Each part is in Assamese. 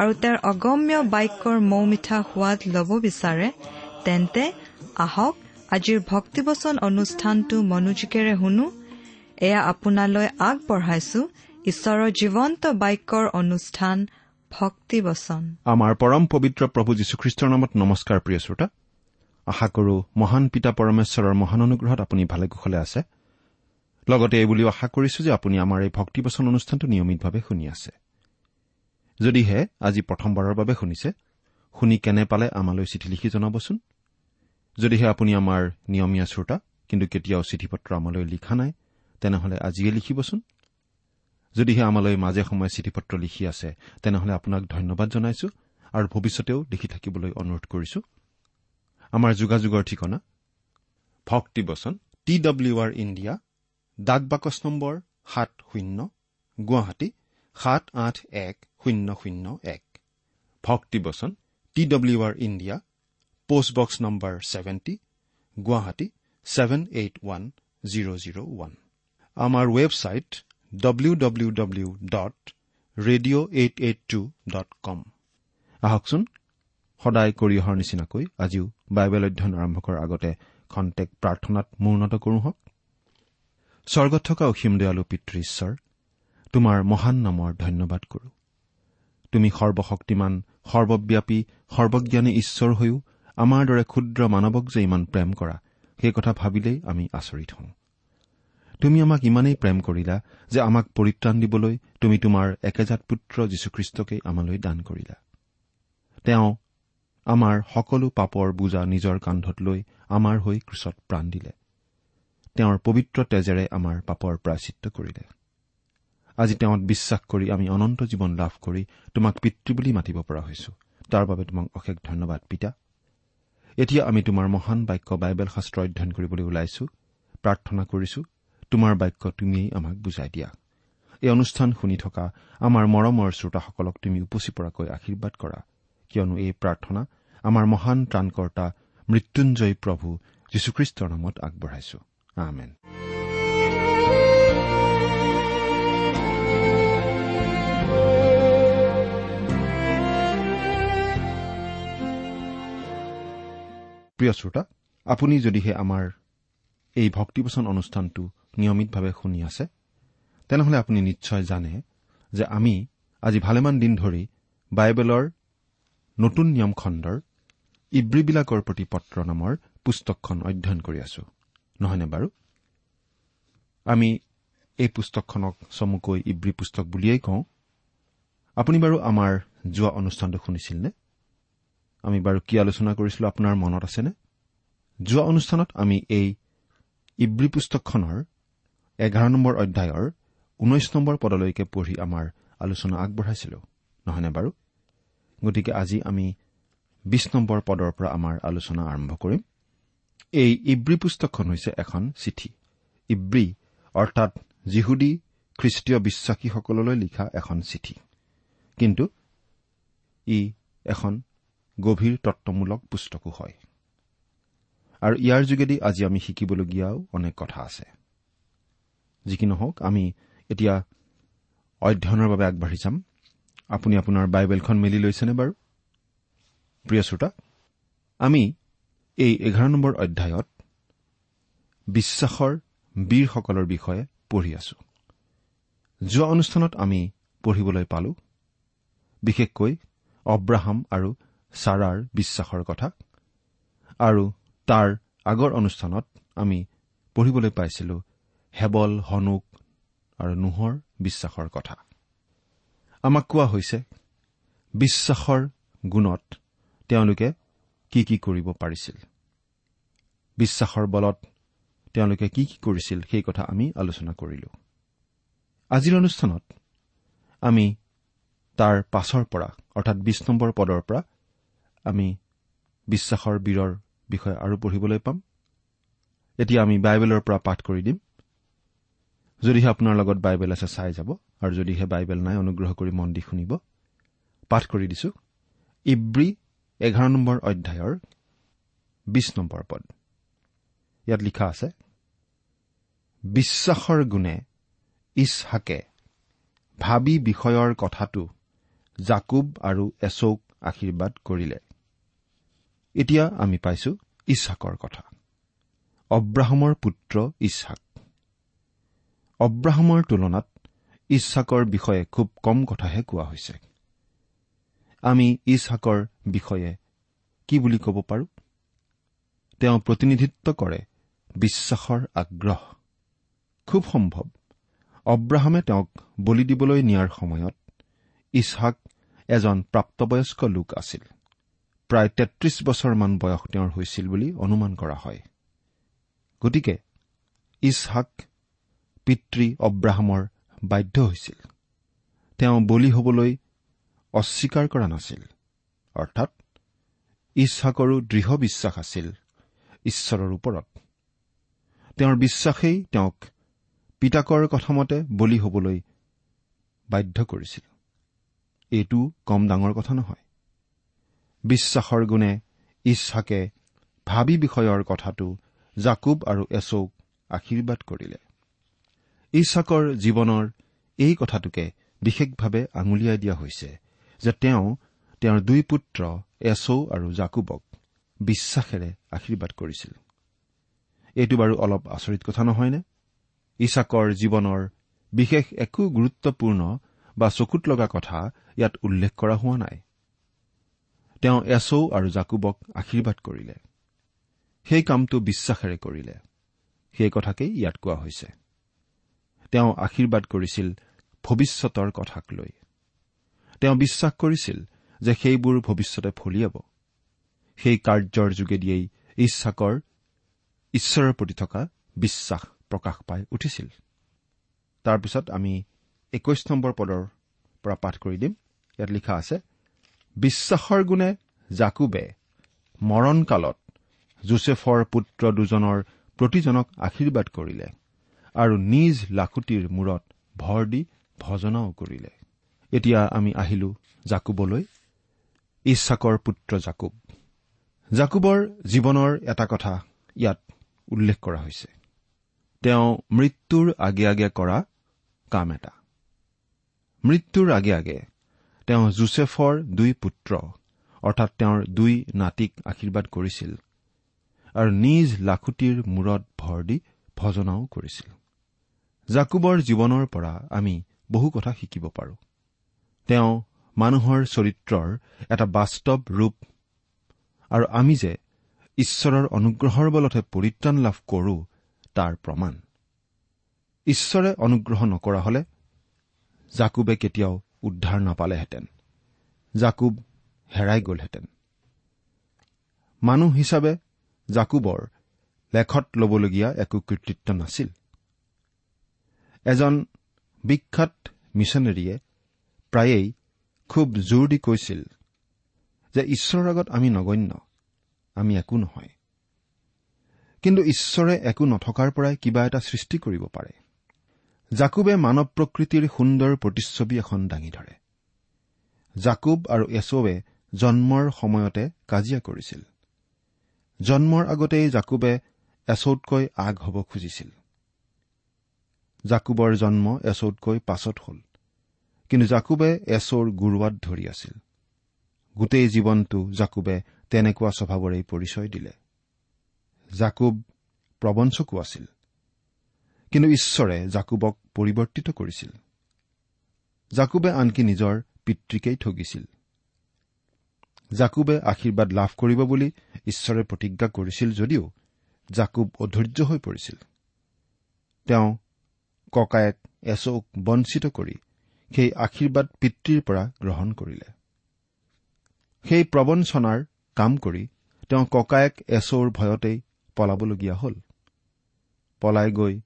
আৰু তেওঁৰ অগম্য বাক্যৰ মৌ মিঠা সোৱাদ ল'ব বিচাৰে তেন্তে আহক আজিৰ ভক্তিবচন অনুষ্ঠানটো মনোযোগেৰে শুনো। এয়া আপোনালৈ আগবঢ়াইছো ঈশ্বৰৰ জীৱন্ত বাক্যৰ অনুষ্ঠান ভক্তিবচন। আমাৰ পৰম পবিত্ৰ প্ৰভু যীশুখ্ৰীষ্টৰ নামত নমস্কাৰ প্ৰিয় শ্ৰোতা। আশা কৰো মহান পিতা পৰমেশ্বৰৰ মহান অনুগ্ৰহত আপুনি ভালে কুশলে আছে। লগতে এই বুলিও আশা কৰিছো যে আপুনি আমাৰ এই ভক্তিবচন অনুষ্ঠানটো নিয়মিতভাৱে শুনি আছে। যদিহে আজি প্ৰথমবাৰৰ বাবে শুনিছে শুনি কেনে পালে আমালৈ চিঠি লিখি জনাবচোন? যদিহে আপুনি আমাৰ নিয়মীয়া শ্ৰোতা কিন্তু কেতিয়াও চিঠি পত্ৰ আমালৈ লিখা নাই তেনেহলে আজিয়ে লিখিবচোন। যদিহে আমালৈ মাজে সময়ে চিঠি পত্ৰ লিখি আছে তেনেহলে আপোনাক ধন্যবাদ জনাইছো আৰু ভৱিষ্যতেও লিখি থাকিবলৈ অনুৰোধ কৰিছো। আমাৰ যোগাযোগৰ ঠিকনা? ভক্তিবচন টি ডব্লিউ আৰ ইণ্ডিয়া ডাক বাকচ নম্বৰ সাত শূন্য গুৱাহাটী সাত আঠ এক শূন্য শূন্য এক। ভক্তিবচন T W R India post box number seventy Guwahati seven eight one zero' zero' one. আমাৰ website W W W dot radio' eight eight two dot com আহকচোন সদায় কৰি অহাৰ নিচিনাকৈ আজিও বাইবেল অধ্যয়ন আৰম্ভ কৰাৰ আগতে খন্তেক প্ৰাৰ্থনাত মূৰ্ণত কৰোঁ হওক। স্বৰ্গত থকা অসীম দয়ালু পিতৃ ঈশ্বৰ তোমাৰ মহান নামৰ ধন্যবাদ কৰো। তুমি সৰ্বশক্তিমান সৰ্বব্যাপী সৰ্বজ্ঞানী ঈশ্বৰ হৈও আমাৰ দৰে ক্ষুদ্ৰ মানৱক যে ইমান প্ৰেম কৰা সেই কথা ভাবিলেই আমি আচৰিত হওঁ। তুমি আমাক ইমানেই প্ৰেম কৰিলা যে আমাক পৰিত্ৰাণ দিবলৈ তুমি তোমাৰ একেজাত পুত্ৰ যীশুখ্ৰীষ্টকেই আমালৈ দান কৰিলা। তেওঁ আমাৰ সকলো পাপৰ বোজা নিজৰ কান্ধত লৈ আমাৰ হৈ ক্ৰুচত প্ৰাণ দিলে। তেওঁৰ পবিত্ৰ তেজেৰে আমাৰ পাপৰ প্ৰাচিত্ৰ কৰিলে। আজি তেওঁত বিশ্বাস কৰি আমি অনন্ত জীৱন লাভ কৰি তোমাক পিতৃ বুলি মাতিব পৰা হৈছো। তাৰ বাবে তোমাক অশেষ ধন্যবাদ পিতা। এতিয়া আমি তোমাৰ মহান বাক্য বাইবেল শাস্ত্ৰ অধ্যয়ন কৰিবলৈ ওলাইছো প্ৰাৰ্থনা কৰিছো তোমাৰ বাক্য তুমিয়েই আমাক বুজাই দিয়া। এই অনুষ্ঠান শুনি থকা আমাৰ মৰমৰ শ্ৰোতাসকলক তুমি উপচি পৰাকৈ আশীৰ্বাদ কৰা। কিয়নো এই প্ৰাৰ্থনা আমাৰ মহান ত্ৰাণকৰ্তা মৃত্যুঞ্জয় প্ৰভু যীশুখ্ৰীষ্টৰ নামত আগবঢ়াইছো। আমেন। প্ৰিয় শ্ৰোতা আপুনি যদিহে আমাৰ এই ভক্তিবচন অনুষ্ঠানটো নিয়মিতভাৱে শুনি আছে তেনেহলে আপুনি নিশ্চয় জানে যে আমি আজি ভালেমান দিন ধৰি বাইবেলৰ নতুন নিয়ম খণ্ডৰ ইব্ৰীবিলাকৰ প্ৰতি পত্ৰ নামৰ পুস্তকখন অধ্যয়ন কৰি আছো। নহয়নে বাৰু? আমি এই পুস্তকখনক চমুকৈ ইব্ৰী পুস্তক বুলিয়েই কওঁ। আপুনি বাৰু আমাৰ যোৱা অনুষ্ঠানটো শুনিছিল নে আমি বাৰু কি আলোচনা কৰিছিলো আপোনাৰ মনত আছেনে? যোৱা অনুষ্ঠানত আমি এই ইব্ৰী পুস্তকখনৰ এঘাৰ নম্বৰ অধ্যায়ৰ ঊনৈশ নম্বৰ পদলৈকে পঢ়ি আমাৰ আলোচনা আগবঢ়াইছিলো নহয়নে বাৰু? গতিকে আজি আমি বিশ নম্বৰ পদৰ পৰা আমাৰ আলোচনা আৰম্ভ কৰিম। এই ইব্ৰী পুস্তকখন হৈছে এখন চিঠি। ইব্ৰী অৰ্থাৎ যিহুদী খ্ৰীষ্টীয় বিশ্বাসীসকললৈ লিখা এখন চিঠি। কিন্তু ই এখন গভীৰ তত্বমূলক পুস্তকো হয়। আৰু ইয়াৰ যোগেদি আজি আমি শিকিবলগীয়াও অনেক কথা আছে। যি কি নহওক আমি এতিয়া অধ্যয়নৰ বাবে আগবাঢ়ি যাম। আপুনি আপোনাৰ বাইবেলখন মেলি লৈছেনে বাৰু? প্ৰিয় শ্ৰোতা আমি এই এঘাৰ নম্বৰ অধ্যায়ত বিশ্বাসৰ বীৰসকলৰ বিষয়ে পঢ়ি আছো। যোৱা অনুষ্ঠানত আমি পঢ়িবলৈ পালো বিশেষকৈ অব্ৰাহাম আৰু ছাৰাৰ বিশ্বাসৰ কথা আৰু তাৰ আগৰ অনুষ্ঠানত আমি পঢ়িবলৈ পাইছিলো হেবল হনুক আৰু নোহৰ বিশ্বাসৰ কথা। আমাক কোৱা হৈছে বিশ্বাসৰ গুণত তেওঁলোকে কি কি কৰিব পাৰিছিল? বিশ্বাসৰ বলত তেওঁলোকে কি কি কৰিছিল সেই কথা আমি আলোচনা কৰিলো। আজিৰ অনুষ্ঠানত আমি তাৰ পাছৰ পৰা অৰ্থাৎ বিশ নম্বৰ পদৰ পৰা আমি বিশ্বাসৰ বীৰৰ বিষয়ে আৰু পঢ়িবলৈ পাম। এতিয়া আমি বাইবেলৰ পৰা পাঠ কৰি দিম। যদিহে আপোনাৰ লগত বাইবেল আছে চাই যাব। আৰু যদিহে বাইবেল নাই অনুগ্ৰহ কৰি মন দি শুনিব। পাঠ কৰি দিছো। ইব্ৰী এঘাৰ নম্বৰ অধ্যায়ৰ বিশ নম্বৰ পদ। ইয়াত লিখা আছে বিশ্বাসৰ গুণে ইছহাকে ভাবি বিষয়ৰ কথাটো জাকুব আৰু এচৌক আশীৰ্বাদ কৰিলে। এতিয়া আমি পাইছো ইছহাকৰ কথা। অব্ৰাহমৰ পুত্ৰ ইছহাক। অব্ৰাহমৰ তুলনাত ইছহাকৰ বিষয়ে খুব কম কথাহে কোৱা হৈছে। আমি ইছহাকৰ বিষয়ে কি বুলি ক'ব পাৰো? তেওঁ প্ৰতিনিধিত্ব কৰে বিশ্বাসৰ আগ্ৰহ। খুব সম্ভৱ। অব্ৰাহামে তেওঁক বলি দিবলৈ নিয়াৰ সময়ত ইছহাক এজন প্ৰাপ্তবয়স্ক লোক আছিল। প্ৰায় তেত্ৰিছ বছৰমান বয়স তেওঁৰ হৈছিল বুলি অনুমান কৰা হয়। গতিকে ইছহাক পিতৃ অব্ৰাহামৰ বাধ্য হৈছিল। তেওঁ বলি হবলৈ অস্বীকাৰ কৰা নাছিল। অৰ্থাৎ ইছহাকৰো দৃঢ় বিশ্বাস আছিল ঈশ্বৰৰ ওপৰত। তেওঁৰ বিশ্বাসেই তেওঁক পিতাকৰ কথামতে বলি হবলৈ বাধ্য কৰিছিল। এইটো কম ডাঙৰ কথা নহয়। বিশ্বাসৰ গুণে ইছহাকে ভাবি বিষয়ৰ কথাটো জাকুব আৰু এচৌক আশীৰ্বাদ কৰিলে। ইছহাকৰ জীৱনৰ এই কথাটোকে বিশেষভাৱে আঙুলিয়াই দিয়া হৈছে যে তেওঁ তেওঁৰ দুই পুত্ৰ এচৌ আৰু জাকুবক বিশ্বাসেৰে আশীৰ্বাদ কৰিছিল। এইটো বাৰু অলপ আচৰিত কথা নহয়নে? ইছাকৰ জীৱনৰ বিশেষ একো গুৰুত্বপূৰ্ণ বা চকুত লগা কথা ইয়াত উল্লেখ কৰা হোৱা নাই। তেওঁ এচৌ আৰু জাকুবক আশীৰ্বাদ কৰিলে। সেই কামটো বিশ্বাসেৰে কৰিলে। সেই কথাকেই ইয়াত কোৱা হৈছে। তেওঁ আশীৰ্বাদ কৰিছিল ভৱিষ্যতৰ কথাক লৈ। তেওঁ বিশ্বাস কৰিছিল যে সেইবোৰ ভৱিষ্যতে ফলিয়াব। সেই কাৰ্যৰ যোগেদিয়েই ইচ্ছাকৰ ঈশ্বৰৰ প্ৰতি থকা বিশ্বাস প্ৰকাশ পাই উঠিছিল। তাৰপিছত আমি একৈশ নম্বৰ পদৰ পৰা পাঠ কৰি দিম। ইয়াত লিখা আছে বিশ্বাসৰ গুণে জাকুবে। মৰণকালত জোচেফৰ পুত্ৰ দুজনৰ প্ৰতিজনক আশীৰ্বাদ কৰিলে আৰু নিজ লাখুটিৰ মূৰত ভৰ দি ভজনাও কৰিলে। এতিয়া আমি আহিলো জাকুবলৈ ইচ্ছাকৰ পুত্ৰ জাকুব। জাকুবৰ জীৱনৰ এটা কথা ইয়াত উল্লেখ কৰা হৈছে। তেওঁ মৃত্যুৰ আগে আগে কৰা কাম এটা। মৃত্যুৰ আগে আগে তেওঁ জোচেফৰ দুই পুত্ৰ অৰ্থাৎ তেওঁৰ দুই নাতিক আশীৰ্বাদ কৰিছিল আৰু নিজ লাখুটিৰ মূৰত ভৰ দি ভজনাও কৰিছিল। জাকুবৰ জীৱনৰ পৰা আমি বহু কথা শিকিব পাৰো। তেওঁ মানুহৰ চৰিত্ৰৰ এটা বাস্তৱ ৰূপ আৰু আমি যে ঈশ্বৰৰ অনুগ্ৰহৰ বলতহে পৰিত্ৰাণ লাভ কৰো তাৰ প্ৰমাণ। ঈশ্বৰে অনুগ্ৰহ নকৰা হলে জাকুবে কেতিয়াও উদ্ধাৰ নাপালেহেঁতেন। জাকুব হেৰাই গলহেঁতেন। মানুহ হিচাপে জাকুবৰ লেখত ল'বলগীয়া একো কৃতিত্ব নাছিল। এজন বিখ্যাত মিছনেৰীয়ে প্ৰায়েই খুব জোৰ দি কৈছিল যে ঈশ্বৰৰ আগত আমি নগণ্য আমি একো নহয়। কিন্তু ঈশ্বৰে একো নথকাৰ পৰাই কিবা এটা সৃষ্টি কৰিব পাৰে। জাকুবে মানৱ প্ৰকৃতিৰ সুন্দৰ প্ৰতিচ্ছবি এখন দাঙি ধৰে। জাকুব আৰু এচৌৱে জন্মৰ সময়তে কাজিয়া কৰিছিল। জন্মৰ আগতেই জাকুবে এচৌতকৈ আগ হ'ব খুজিছিল। জাকুবৰ জন্ম এচৌতকৈ পাছত হ'ল কিন্তু জাকুবে এচৌৰ গুৰুৱাত ধৰি আছিল। গোটেই জীৱনটো জাকুবে তেনেকুৱা স্বভাৱৰেই পৰিচয় দিলে। জাকুব প্ৰবঞ্চকো আছিল। কিন্তু ঈশ্বৰে জাকুবক পৰিৱৰ্তিত কৰিছিল। জাকুবে আনকি নিজৰ পিতৃকেই ঠগিছিল। জাকুবে আশীৰ্বাদ লাভ কৰিব বুলি ঈশ্বৰে প্ৰতিজ্ঞা কৰিছিল যদিও জাকুব অধৈৰ্য হৈ পৰিছিল। তেওঁ ককায়েক এচৌক বঞ্চিত কৰি সেই আশীৰ্বাদ পিতৃৰ পৰা গ্ৰহণ কৰিলে। সেই প্ৰবঞ্চনাৰ কাম কৰি তেওঁ ককায়েক এচৌৰ ভয়তেই পলাবলগীয়া হ'ল। পলাই গৈ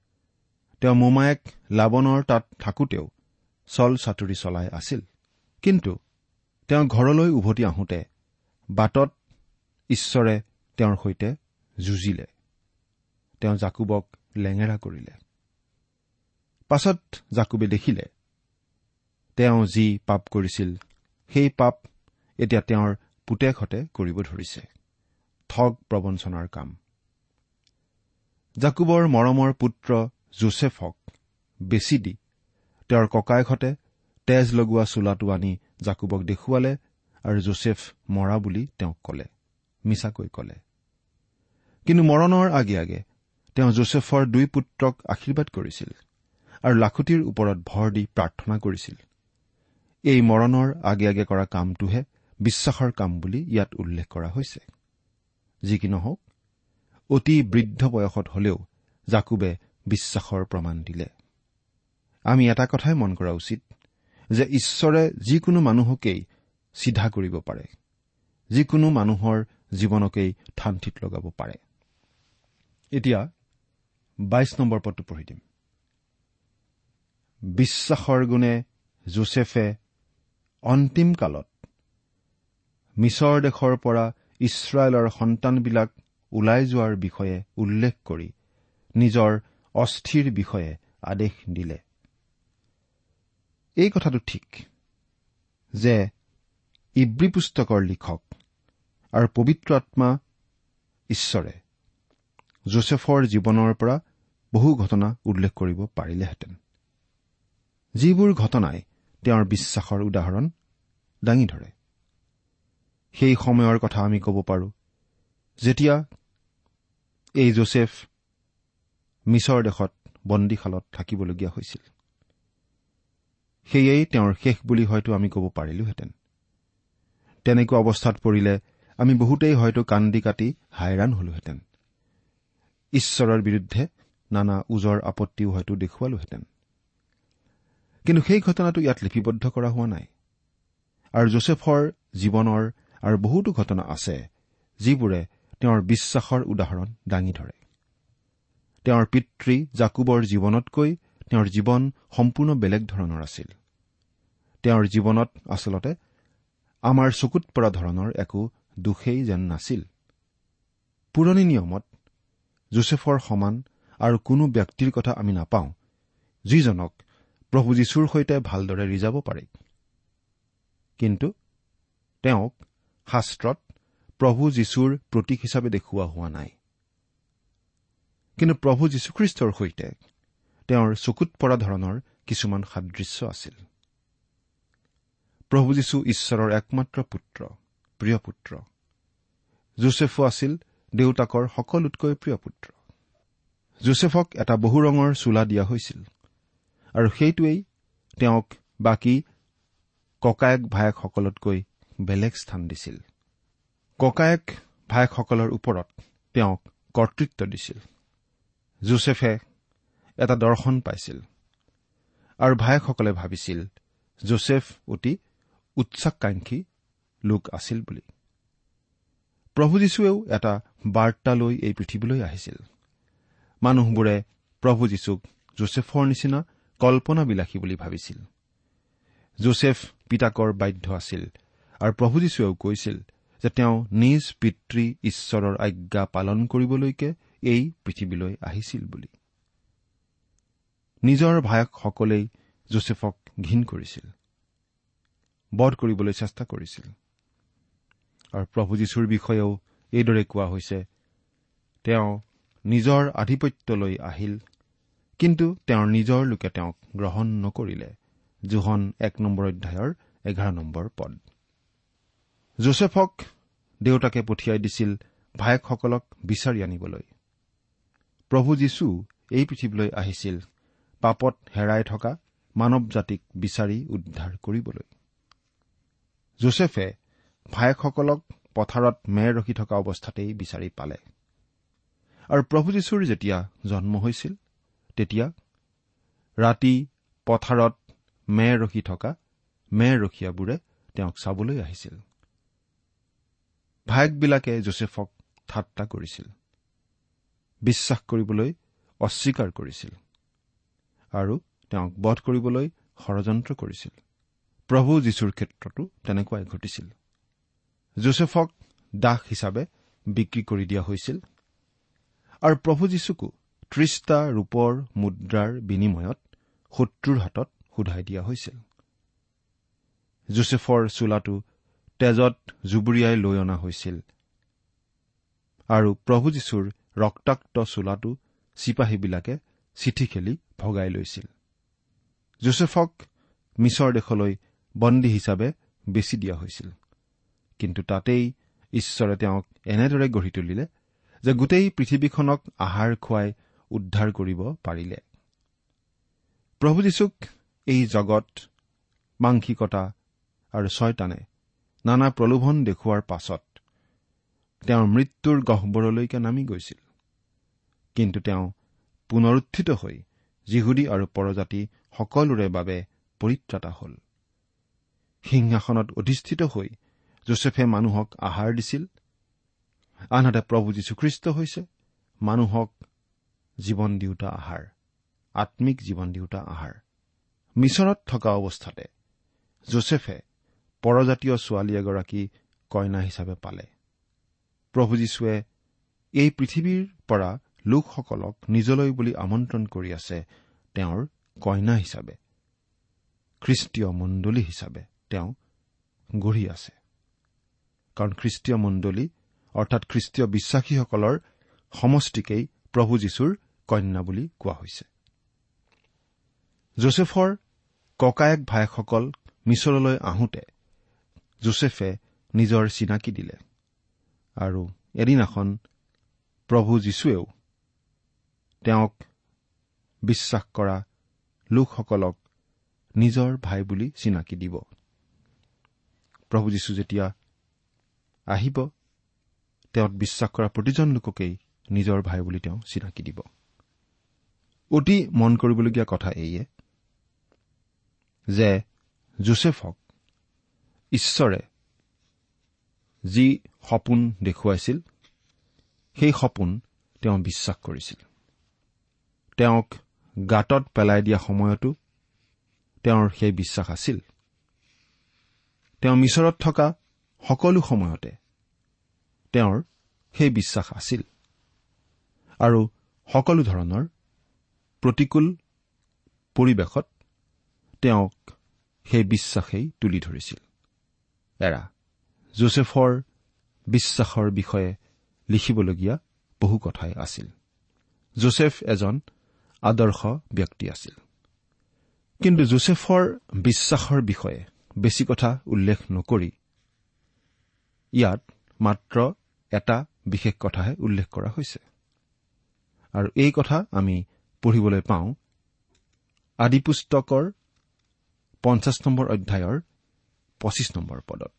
তেওঁ মোমায়েক লাৱনৰ তাত থাকোতেও চল চাতুৰি চলাই আছিল। কিন্তু তেওঁ ঘৰলৈ উভতি আহোঁতে বাটত ঈশ্বৰে তেওঁৰ সৈতে যুঁজিলে। তেওঁ জাকুবক লেঙেৰা কৰিলে। পাছত জাকুবে দেখিলে তেওঁ যি পাপ কৰিছিল সেই পাপ এতিয়া তেওঁৰ পুতেকহঁতে কৰিব ধৰিছে। ঠগ প্ৰবঞ্চনাৰ কাম। জাকুবৰ মৰমৰ পুত্ৰ জোচেফক বেছি দি। তেওঁৰ ককায়েকহঁতে তেজ লগোৱা চোলাটো আনি জাকুবক দেখুৱালে আৰু জোচেফ মৰা বুলি তেওঁক কলে মিছাকৈ কলে। কিন্তু মৰণৰ আগে আগে তেওঁ জোচেফৰ দুই পুত্ৰক আশীৰ্বাদ কৰিছিল আৰু লাখুটিৰ ওপৰত ভৰ দি প্ৰাৰ্থনা কৰিছিল। এই মৰণৰ আগে আগে কৰা কামটোহে বিশ্বাসৰ কাম বুলি ইয়াত উল্লেখ কৰা হৈছে। যি কি নহওক অতি বৃদ্ধ বয়সত হলেও জাকুবে বিশ্বাসৰ প্ৰমাণ দিলে। আমি এটা কথাই মন কৰা উচিত যে ঈশ্বৰে যিকোনো মানুহকেই চিধা কৰিব পাৰে। যিকোনো মানুহৰ জীৱনকেই থানঠিত লগাব পাৰে। এতিয়া বাইশ নম্বৰ পদটো পঢ়ি দিম। বিশ্বাসৰ গুণে জোচেফে অন্তিম কালত মিছৰ দেশৰ পৰা ইছৰাইলৰ সন্তানবিলাক ওলাই যোৱাৰ বিষয়ে উল্লেখ কৰি নিজৰ অস্থিৰ বিষয়ে আদেশ দিলে। এই কথাটো ঠিক যে ইব্ৰী পুস্তকৰ লিখক আৰু পবিত্ৰ আত্মা ঈশ্বৰে জোচেফৰ জীৱনৰ পৰা বহু ঘটনা উল্লেখ কৰিব পাৰিলেহেঁতেন। যিবোৰ ঘটনাই তেওঁৰ বিশ্বাসৰ উদাহৰণ দাঙি ধৰে। সেই সময়ৰ কথা আমি ক'ব পাৰোঁ। যেতিয়া এই জোচেফ মিছৰ দেশত বন্দীশালত থাকিবলগীয়া হৈছিল। সেয়েই তেওঁৰ শেষ বুলি হয়তো আমি ক'ব পাৰিলোহেঁতেন। তেনেকুৱা অৱস্থাত পৰিলে আমি বহুতেই হয়তো কান্দি কাটি হাইৰাণ হলোহেঁতেন। ঈশ্বৰৰ বিৰুদ্ধে নানা ওজৰ আপত্তিও হয়তো দেখুৱালোহেঁতেন। কিন্তু সেই ঘটনাটো ইয়াত লিপিবদ্ধ কৰা হোৱা নাই। আৰু জোচেফৰ জীৱনৰ আৰু বহুতো ঘটনা আছে যিবোৰে তেওঁৰ বিশ্বাসৰ উদাহৰণ দাঙি ধৰে। তেওঁৰ পিতৃ জাকুবৰ জীৱনতকৈ তেওঁৰ জীৱন সম্পূৰ্ণ বেলেগ ধৰণৰ আছিল। তেওঁৰ জীৱনত আচলতে আমাৰ চকুত পৰা ধৰণৰ একো দোষেই যেন নাছিল। পুৰণি নিয়মত জোচেফৰ সমান আৰু কোনো ব্যক্তিৰ কথা আমি নাপাওঁ যিজনক প্ৰভু যীশুৰ সৈতে ভালদৰে ৰিজাব পাৰে। কিন্তু তেওঁক শাস্ত্ৰত প্ৰভু যীশুৰ প্ৰতীক হিচাপে দেখুওৱা হোৱা নাই। কিন্তু প্ৰভু যীশুখ্ৰীষ্টৰ সৈতে তেওঁৰ চকুত পৰা ধৰণৰ কিছুমান সাদৃশ্য আছিল। প্ৰভু যীশু ঈশ্বৰৰ একমাত্ৰ পুত্ৰ প্ৰিয় পুত্ৰ। জোচেফো আছিল দেউতাকৰ সকলোতকৈ প্ৰিয় পুত্ৰ। জোচেফক এটা বহু ৰঙৰ চোলা দিয়া হৈছিল আৰু সেইটোৱেই তেওঁক বাকী ককায়েক ভায়েকসকলতকৈ বেলেগ স্থান দিছিল। ককায়েক ভায়েকসকলৰ ওপৰত তেওঁক কৰ্তৃত্ব দিছিল। জোচেফে এটা দৰ্শন পাইছিল। আৰু ভায়েকসকলে ভাবিছিল জোচেফ অতি উচ্চাকাংক্ষী লোক আছিল বুলি। প্ৰভু যীশুৱেও এটা বাৰ্তা লৈ এই পৃথিৱীলৈ আহিছিল। মানুহবোৰে প্ৰভু যীশুক জোচেফৰ নিচিনা কল্পনাবিলাসী বুলি ভাবিছিল। জোচেফ পিতাকৰ বাধ্য আছিল আৰু প্ৰভু যীশুৱেও কৈছিল যে তেওঁ নিজ পিতৃ ঈশ্বৰৰ আজ্ঞা পালন কৰিবলৈকে এই পৃথিৱীলৈ আহিছিল বুলি। নিজৰ ভায়কসকলেই জোচেফক ঘীন কৰিছিল। বধ কৰিবলৈ চেষ্টা কৰিছিল। আৰু প্ৰভু যীশুৰ বিষয়েও এইদৰে কোৱা হৈছে তেওঁ নিজৰ আধিপত্যলৈ আহিল কিন্তু তেওঁৰ নিজৰ লোকে তেওঁক গ্ৰহণ নকৰিলে। জোহন এক নম্বৰ অধ্যায়ৰ এঘাৰ নম্বৰ পদ। জোচেফক দেউতাকে পঠিয়াই দিছিল ভায়েকসকলক বিচাৰি আনিবলৈ। প্ৰভু যীশু এই পৃথিৱীলৈ আহিছিল। পাপত হেৰাই থকা মানৱ জাতিক বিচাৰি উদ্ধাৰ কৰিবলৈ। যোছেফে ভায়েকসকলক পথাৰত মেৰ ৰখি থকা অৱস্থাতেই বিচাৰি পালে। আৰু প্ৰভু যীশুৰ যেতিয়া জন্ম হৈছিল তেতিয়া ৰাতি পথাৰত মেৰ ৰখি থকা মেৰ ৰখীয়াবোৰে তেওঁক চাবলৈ আহিছিল। ভায়েকবিলাকে যোছেফক ঠাট্টা কৰিছিল। বিশ্বাস কৰিবলৈ অস্বীকাৰ কৰিছিল আৰু তেওঁক বধ কৰিবলৈ ষড়যন্ত্ৰ কৰিছিল। প্ৰভু যীশুৰ ক্ষেত্ৰতো তেনেকুৱাই ঘটিছিল। যোছেফক দাস হিচাপে বিক্ৰী কৰি দিয়া হৈছিল আৰু প্ৰভু যীশুকো ত্ৰিশটা ৰূপৰ মুদ্ৰাৰ বিনিময়ত শত্ৰুৰ হাতত সোধাই দিয়া হৈছিল। যোছেফৰ চোলাটো তেজত জুবুৰিয়াই লৈ অনা হৈছিল আৰু প্ৰভু যীশুৰ ৰক্তাক্ত চোলাটো চিপাহীবিলাকে চিঠি খেলি ভগাই লৈছিল। যোছেফক মিছৰ দেশলৈ বন্দী হিচাপে বেচি দিয়া হৈছিল। কিন্তু তাতেই ঈশ্বৰে তেওঁক এনেদৰে গঢ়ি তুলিলে যে গোটেই পৃথিৱীখনক আহাৰ খুৱাই উদ্ধাৰ কৰিব পাৰিলে। প্ৰভু যীশুক এই জগত মাংসিকতা আৰু ছয়তানে নানা প্ৰলোভন দেখুওৱাৰ পাছত তেওঁৰ মৃত্যুৰ গহ্বৰলৈকে নামি গৈছিল। কিন্তু তেওঁ পুনৰুত্থিত হৈ যিহুদী আৰু পৰজাতি সকলোৰে বাবে পৰিত্ৰাতা হ'ল। সিংহাসনত অধিষ্ঠিত হৈ যোছেফে মানুহক আহাৰ দিছিল। আনহাতে প্ৰভু যীশুখ্ৰীষ্ট হৈছে মানুহক জীৱন দিওঁতা আহাৰ আম্মিক জীৱন দিওঁতা আহাৰ। মিছৰত থকা অৱস্থাতে যোছেফে পৰজাতীয় ছোৱালী এগৰাকী কইনা হিচাপে পালে। প্ৰভু যীশুৱে এই পৃথিৱীৰ পৰা লোকসকলক নিজলৈ বুলি আমন্ত্ৰণ কৰি আছে তেওঁৰ কইনা হিচাপে খ্ৰীষ্টীয় মণ্ডলী হিচাপে তেওঁ গঢ়ি আছে। কাৰণ খ্ৰীষ্টীয় মণ্ডলী অৰ্থাৎ খ্ৰীষ্টীয় বিশ্বাসীসকলৰ সমষ্টিকেই প্ৰভু যীশুৰ কন্যা বুলি কোৱা হৈছে। যোছেফৰ ককায়েক ভায়েকসকল মিছৰলৈ আহোঁতে যোছেফে নিজৰ চিনাকি দিলে আৰু এদিনাখন প্ৰভু যীশুৱেও তেওঁক বিশ্বাস কৰা লোকসকলক নিজৰ ভাই বুলি চিনাকি দিব। প্ৰভু যীশু যেতিয়া আহিব তেওঁত বিশ্বাস কৰা প্ৰতিজন লোককেই নিজৰ ভাই বুলি তেওঁ চিনাকি দিব। অতি মন কৰিবলগীয়া কথা এইয়ে যে যোছেফক ঈশ্বৰে যি সপোন দেখুৱাইছিল সেই সপোন তেওঁ বিশ্বাস কৰিছিল। তেওঁক গাঁতত পেলাই দিয়া সময়তো তেওঁৰ সেই বিশ্বাস আছিল। তেওঁ মিছৰত থকা সকলো সময়তে তেওঁৰ সেই বিশ্বাস আছিল। আৰু সকলো ধৰণৰ প্ৰতিকূল পৰিৱেশত তেওঁক সেই বিশ্বাসেই তুলি ধৰিছিল। এৰা যোছেফৰ বিশ্বাসৰ বিষয়ে লিখিবলগীয়া বহু কথাই আছিল। যোছেফ এজন আদৰ্শ ব্যক্তি আছিল। কিন্তু যোছেফৰ বিশ্বাসৰ বিষয়ে বেছি কথা উল্লেখ নকৰি ইয়াত মাত্ৰ এটা বিশেষ কথাহে উল্লেখ কৰা হৈছে। আৰু এই কথা আমি পঢ়িবলৈ পাওঁ আদিপুস্তকৰ পঞ্চাছ নম্বৰ অধ্যায়ৰ পঁচিছ নম্বৰ পদত।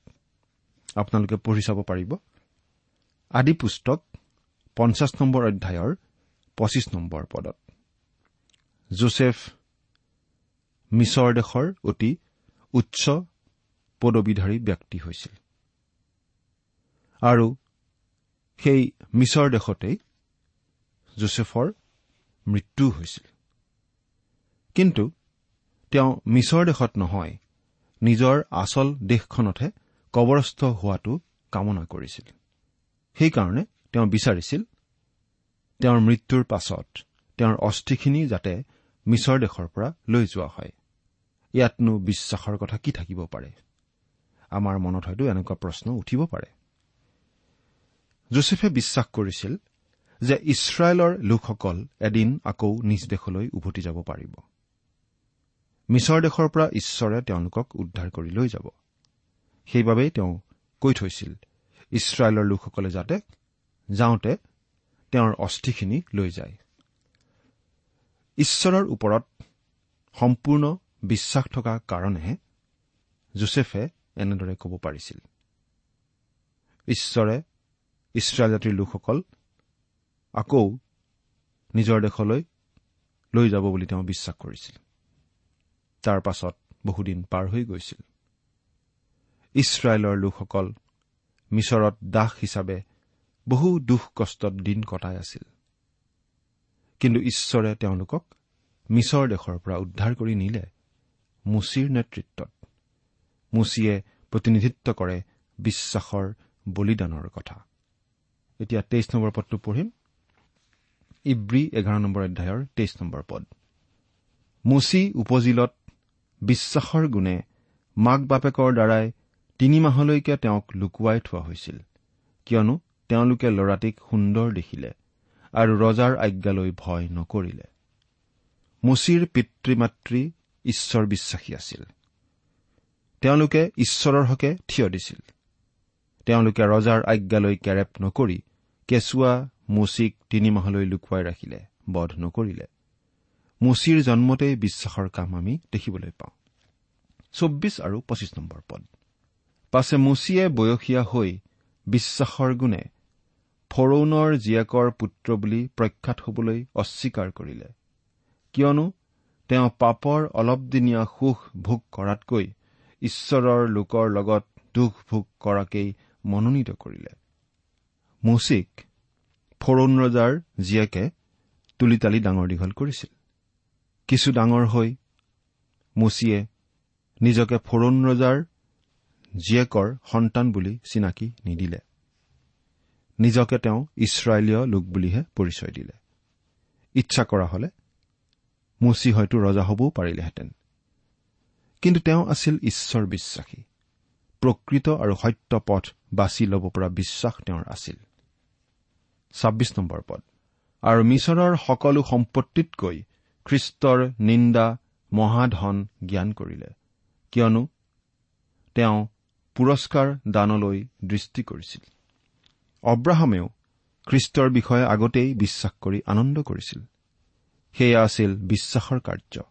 আপোনালোকে পঢ়ি চাব পাৰিব। আদি পুস্তক পঞ্চাছ নম্বৰ অধ্যায়ৰ পঁচিছ নম্বৰ পদত। যোছেফ মিছৰ দেশৰ অতি উচ্চ পদবীধাৰী ব্যক্তি হৈছিল। আৰু সেই মিছৰ দেশতেই যোছেফৰ মৃত্যু হৈছিল। কিন্তু তেওঁ মিছৰ দেশত নহয় নিজৰ আচল দেশখনতহে কবৰস্থ হোৱাটো কামনা কৰিছিল। সেইকাৰণে তেওঁ বিচাৰিছিল তেওঁৰ মৃত্যুৰ পাছত তেওঁৰ অস্থিখিনি যাতে মিছৰ দেশৰ পৰা লৈ যোৱা হয়। ইয়াতনো বিশ্বাসৰ কথা কি থাকিব পাৰে? আমাৰ মনত হয়তো এনেকুৱা প্ৰশ্ন উঠিব পাৰে। যোছেফে বিশ্বাস কৰিছিল যে ইছৰাইলৰ লোকসকল এদিন আকৌ নিজ দেশলৈ উভতি যাব পাৰিব। মিছৰ দেশৰ পৰা ঈশ্বৰে তেওঁলোকক উদ্ধাৰ কৰি লৈ যাব। সেইবাবেই তেওঁ কৈ থৈছিল ইছৰাইলৰ লোকসকলে যাতে যাওঁতে তেওঁৰ অস্থিখিনি লৈ যায়। ঈশ্বৰৰ ওপৰত সম্পূৰ্ণ বিশ্বাস থকা কাৰণেহে যোছেফে এনেদৰে ক'ব পাৰিছিল। ঈশ্বৰে ইছৰাইল জাতিৰ লোকসকল আকৌ নিজৰ দেশলৈ লৈ যাব বুলি তেওঁ বিশ্বাস কৰিছিল। তাৰ পাছত বহুদিন পাৰ হৈ গৈছিল। ইছৰাইলৰ লোকসকল মিছৰত দাস হিচাপে বহু দুখ কষ্টত দিন কটাই আছিল। কিন্তু ঈশ্বৰে তেওঁলোকক মিছৰ দেশৰ পৰা উদ্ধাৰ কৰি নিলে মুচিৰ নেতৃত্বত। মুচিয়ে প্ৰতিনিধিত্ব কৰে বিশ্বাসৰ বলিদানৰ কথা। এতিয়া তেইছ নম্বৰ পদটো পঢ়িম। ইব্ৰী এঘাৰ নম্বৰ অধ্যায়ৰ তেইছ নম্বৰ পদ। মুচি উপজিলত বিশ্বাসৰ গুণে মাক বাপেকৰ দ্বাৰাই তিনি মাহলৈকে তেওঁক লুকুৱাই থোৱা হৈছিল কিয়নো তেওঁলোকে ল'ৰাটিক সুন্দৰ দেখিলে। আৰু ৰজাৰ আজ্ঞালৈ ভয় নকৰিলে। মুচিৰ পিতৃ মাতৃ ঈশ্বৰ বিশ্বাসী আছিল। তেওঁলোকে ঈশ্বৰৰ হকে থিয় দিছিল। তেওঁলোকে ৰজাৰ আজ্ঞালৈ কেৰেপ নকৰি কেঁচুৱা মুচিক তিনিমাহলৈ লুকুৱাই ৰাখিলে বধ নকৰিলে। মুচিৰ জন্মতেই বিশ্বাসৰ কাম আমি দেখিবলৈ পাওঁ। চৌব্বিছ আৰু পঁচিছ নম্বৰ পদ। পাছে মুচিয়ে বয়সীয়া হৈ বিশ্বাসৰ গুণে ফৰৌনৰ জীয়েকৰ পুত্ৰ বুলি প্ৰখ্যাত হবলৈ অস্বীকাৰ কৰিলে। কিয়নো তেওঁ পাপৰ অলপদিনীয়া সুখ ভোগ কৰাতকৈ ঈশ্বৰৰ লোকৰ লগত দুখ ভোগ কৰাকেই মনোনীত কৰিলে। মুচিক ফৰৌন ৰজাৰ জীয়েকে তুলি তালি ডাঙৰ দীঘল কৰিছিল। কিছু ডাঙৰ হৈ মুচিয়ে নিজকে ফৰৌন ৰজাৰ জীয়েকৰ সন্তান বুলি চিনাকি নিদিলে। নিজকে তেওঁ ইছৰাইলীয় লোক বুলিহে পৰিচয় দিলে। ইচ্ছা কৰা হলে মুচি হয়তো ৰজা হবও পাৰিলেহেঁতেন। কিন্তু তেওঁ আছিল ঈশ্বৰ বিশ্বাসী। প্ৰকৃত আৰু সত্য পথ বাছি ল'ব পৰা বিশ্বাস তেওঁৰ আছিল। ছাব্বিছ নম্বৰ পদ। আৰু মিছৰৰ সকলো সম্পত্তিতকৈ খ্ৰীষ্টৰ নিন্দা মহাধন জ্ঞান কৰিলে। কিয়নো তেওঁ পুৰস্কাৰ দানলৈ দৃষ্টি কৰিছিল। অব্ৰাহামেও খ্ৰীষ্টৰ বিষয়ে আগতেই বিশ্বাস কৰি আনন্দ কৰিছিল। সেয়া আছিল বিশ্বাসৰ কাৰ্য।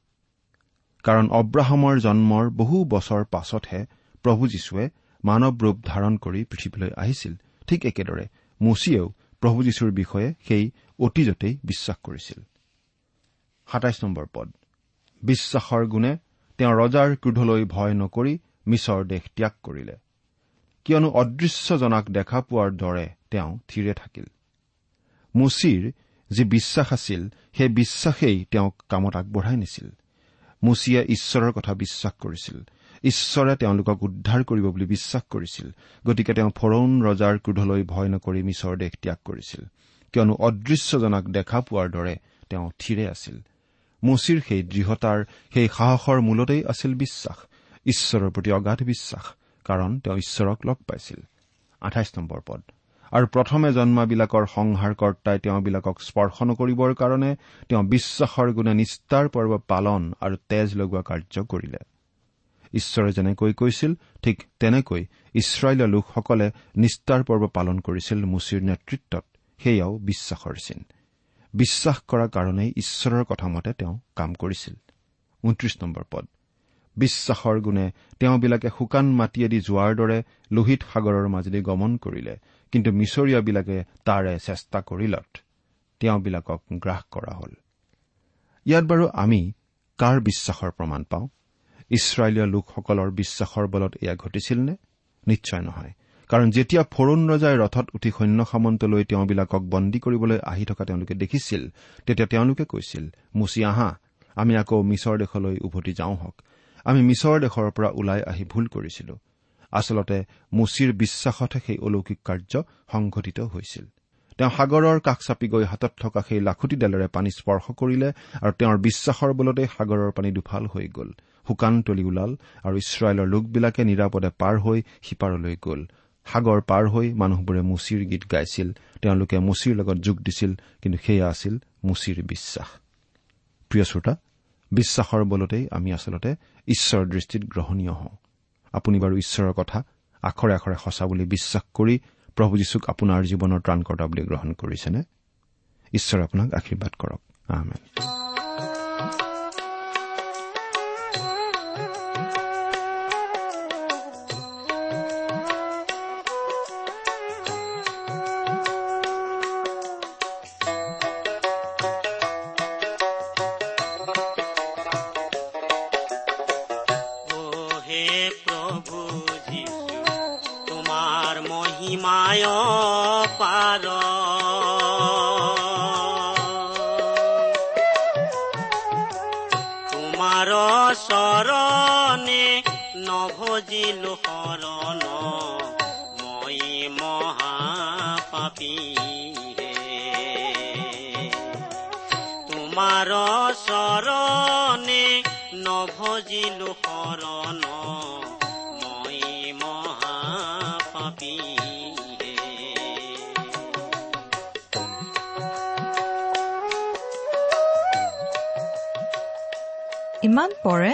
কাৰণ অব্ৰাহামৰ জন্মৰ বহু বছৰ পাছতহে প্ৰভু যীশুৱে মানৱ ৰূপ ধাৰণ কৰি পৃথিৱীলৈ আহিছিল। ঠিক একেদৰে মুচিয়েও প্ৰভু যীশুৰ বিষয়ে সেই অতীজতেই বিশ্বাস কৰিছিল। বিশ্বাসৰ গুণে তেওঁ ৰজাৰ ক্ৰোধলৈ ভয় নকৰি মিছৰ দেশ ত্যাগ কৰিলে। কিয়নো অদৃশ্যজনাক দেখা পোৱাৰ দৰে তেওঁ থিৰে থাকিল। মুচিৰ যি বিশ্বাস আছিল সেই বিশ্বাসেই তেওঁক কামত আগবঢ়াই নিছিল। মুচিয়ে ঈশ্বৰৰ কথা বিশ্বাস কৰিছিল। ঈশ্বৰে তেওঁলোকক উদ্ধাৰ কৰিব বুলি বিশ্বাস কৰিছিল। গতিকে তেওঁ ফৰৌন ৰজাৰ ক্ৰোধলৈ ভয় নকৰি মিছৰ দেশ ত্যাগ কৰিছিল। কিয়নো অদৃশ্যজনাক দেখা পোৱাৰ দৰে তেওঁ থিৰে আছিল। মুচিৰ সেই দৃঢ়তাৰ সেই সাহসৰ মূলতেই আছিল বিশ্বাস। ঈশ্বৰৰ প্ৰতি অগাধ বিশ্বাস। কাৰণ তেওঁ ঈশ্বৰক লগ পাইছিল। আঠাইছ নম্বৰ পদ। আৰু প্ৰথমে জন্মাবিলাকৰ সংহাৰকৰ্তাই তেওঁবিলাকক স্পৰ্শ নকৰিবৰ কাৰণে তেওঁ বিশ্বাসৰ গুণে নিষ্ঠাৰ পৰ্ব পালন আৰু তেজ লগোৱা কাৰ্য কৰিলে। ঈশ্বৰে যেনেকৈ কৈছিল ঠিক তেনেকৈ ইছৰাইলৰ লোকসকলে নিষ্ঠাৰ পৰ্ব পালন কৰিছিল মুচিৰ নেতৃত্বত। সেয়াও বিশ্বাসৰ চিন। বিশ্বাস কৰাৰ কাৰণেই ঈশ্বৰৰ কথা মতে তেওঁ কাম কৰিছিল। বিশ্বাসৰ গুণে তেওঁবিলাকে শুকান মাটিয়েদি যোৱাৰ দৰে লোহিত সাগৰৰ মাজেদি গমন কৰিলে কিন্তু মিছৰীয়াবিলাকে তাৰে চেষ্টা কৰিলত। তেওঁবিলাকক গ্ৰাস কৰা হল। ইয়াত বাৰু আমি কাৰ বিশ্বাসৰ প্ৰমাণ পাওঁ? ইছৰাইলীয় লোকসকলৰ বিশ্বাসৰ বলত এয়া ঘটিছিল নে নিশ্চয় নহয়। কাৰণ যেতিয়া ফৰুণ ৰজাই ৰথত উঠি সৈন্য সামন্তলৈ তেওঁবিলাকক বন্দী কৰিবলৈ আহি থকা তেওঁলোকে দেখিছিল তেতিয়া তেওঁলোকে কৈছিল মুচি আহা আমি আকৌ মিছৰ দেশলৈ উভতি যাওঁ হওক। আমি মিছৰ দেশৰ পৰা ওলাই আহি ভুল কৰিছিলো। আচলতে মুচিৰ বিশ্বাসতহে সেই অলৌকিক কাৰ্য সংঘটিত হৈছিল। তেওঁ সাগৰৰ কাষ চাপি গৈ হাতত থকা সেই লাখুটিডালেৰে পানী স্পৰ্শ কৰিলে আৰু তেওঁৰ বিশ্বাসৰ বলতে সাগৰৰ পানী দুফাল হৈ গ'ল। শুকান তলি ওলাল আৰু ইছৰাইলৰ লোকবিলাকে নিৰাপদে পাৰ হৈ সিপাৰলৈ গ'ল। সাগৰ পাৰ হৈ মানুহবোৰে মুচিৰ গীত গাইছিল। তেওঁলোকে মুচিৰ লগত যোগ দিছিল কিন্তু সেয়া আছিল মুচিৰ বিশ্বাস। প্ৰিয় শ্ৰোতা বিশ্বাসৰ বলতেই আমি আচলতে ঈশ্বৰৰ দৃষ্টিত গ্ৰহণীয় হওঁ। আপুনি বাৰু ঈশ্বৰৰ কথা আখৰে আখৰে সঁচা বুলি বিশ্বাস কৰি প্ৰভু যীশুক আপোনাৰ জীৱনৰ ত্ৰাণকৰ্তা বুলি গ্ৰহণ কৰিছেনে? ঈশ্বৰে আপোনাক আশীৰ্বাদ কৰক। নভজিলো শৰণ মই মহাপাপী তোমাৰ চৰণে নভজিলো শৰণ মই মহাপাপী ইমান পৰে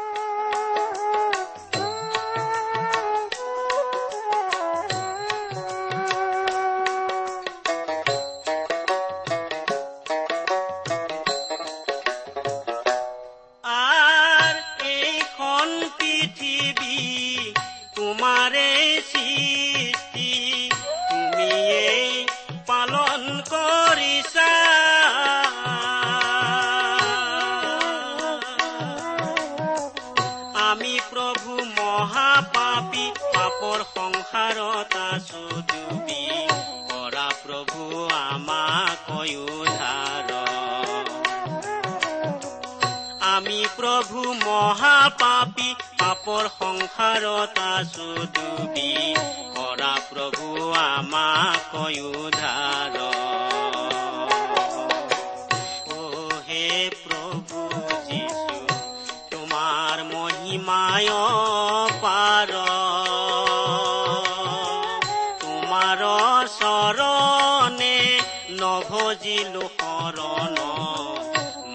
নভজিলো শৰণ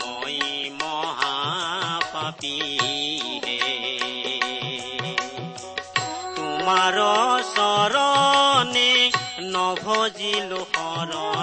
মই মহাপাপী তোমাৰ চৰণে নভজিলো শৰণ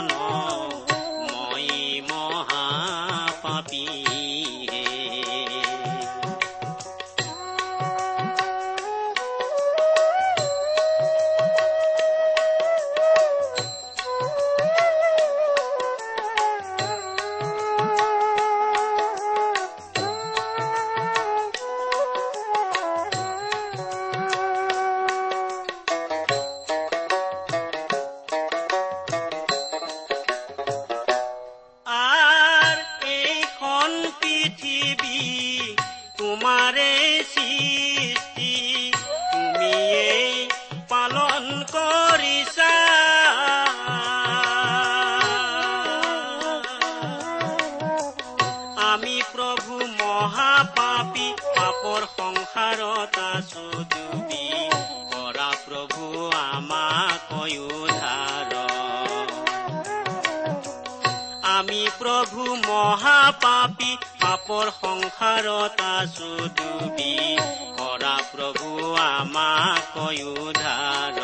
তোমাৰে সৃষ্টি তুমিয়ে পালন কৰিছা আমি প্ৰভু মহাপাপী পাপৰ সংসাৰত আছো ডুবি কৰা প্ৰভু আমাক উদ্ধাৰ আমি প্ৰভু মহাপাপী পাপৰ সংসাৰত আছো ডুবি কৰা প্ৰভু আমাক উদ্ধাৰ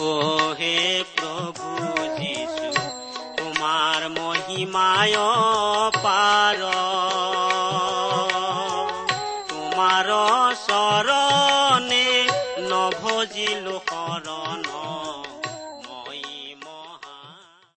অ' হে প্ৰভু যীশু তোমাৰ মহিমায়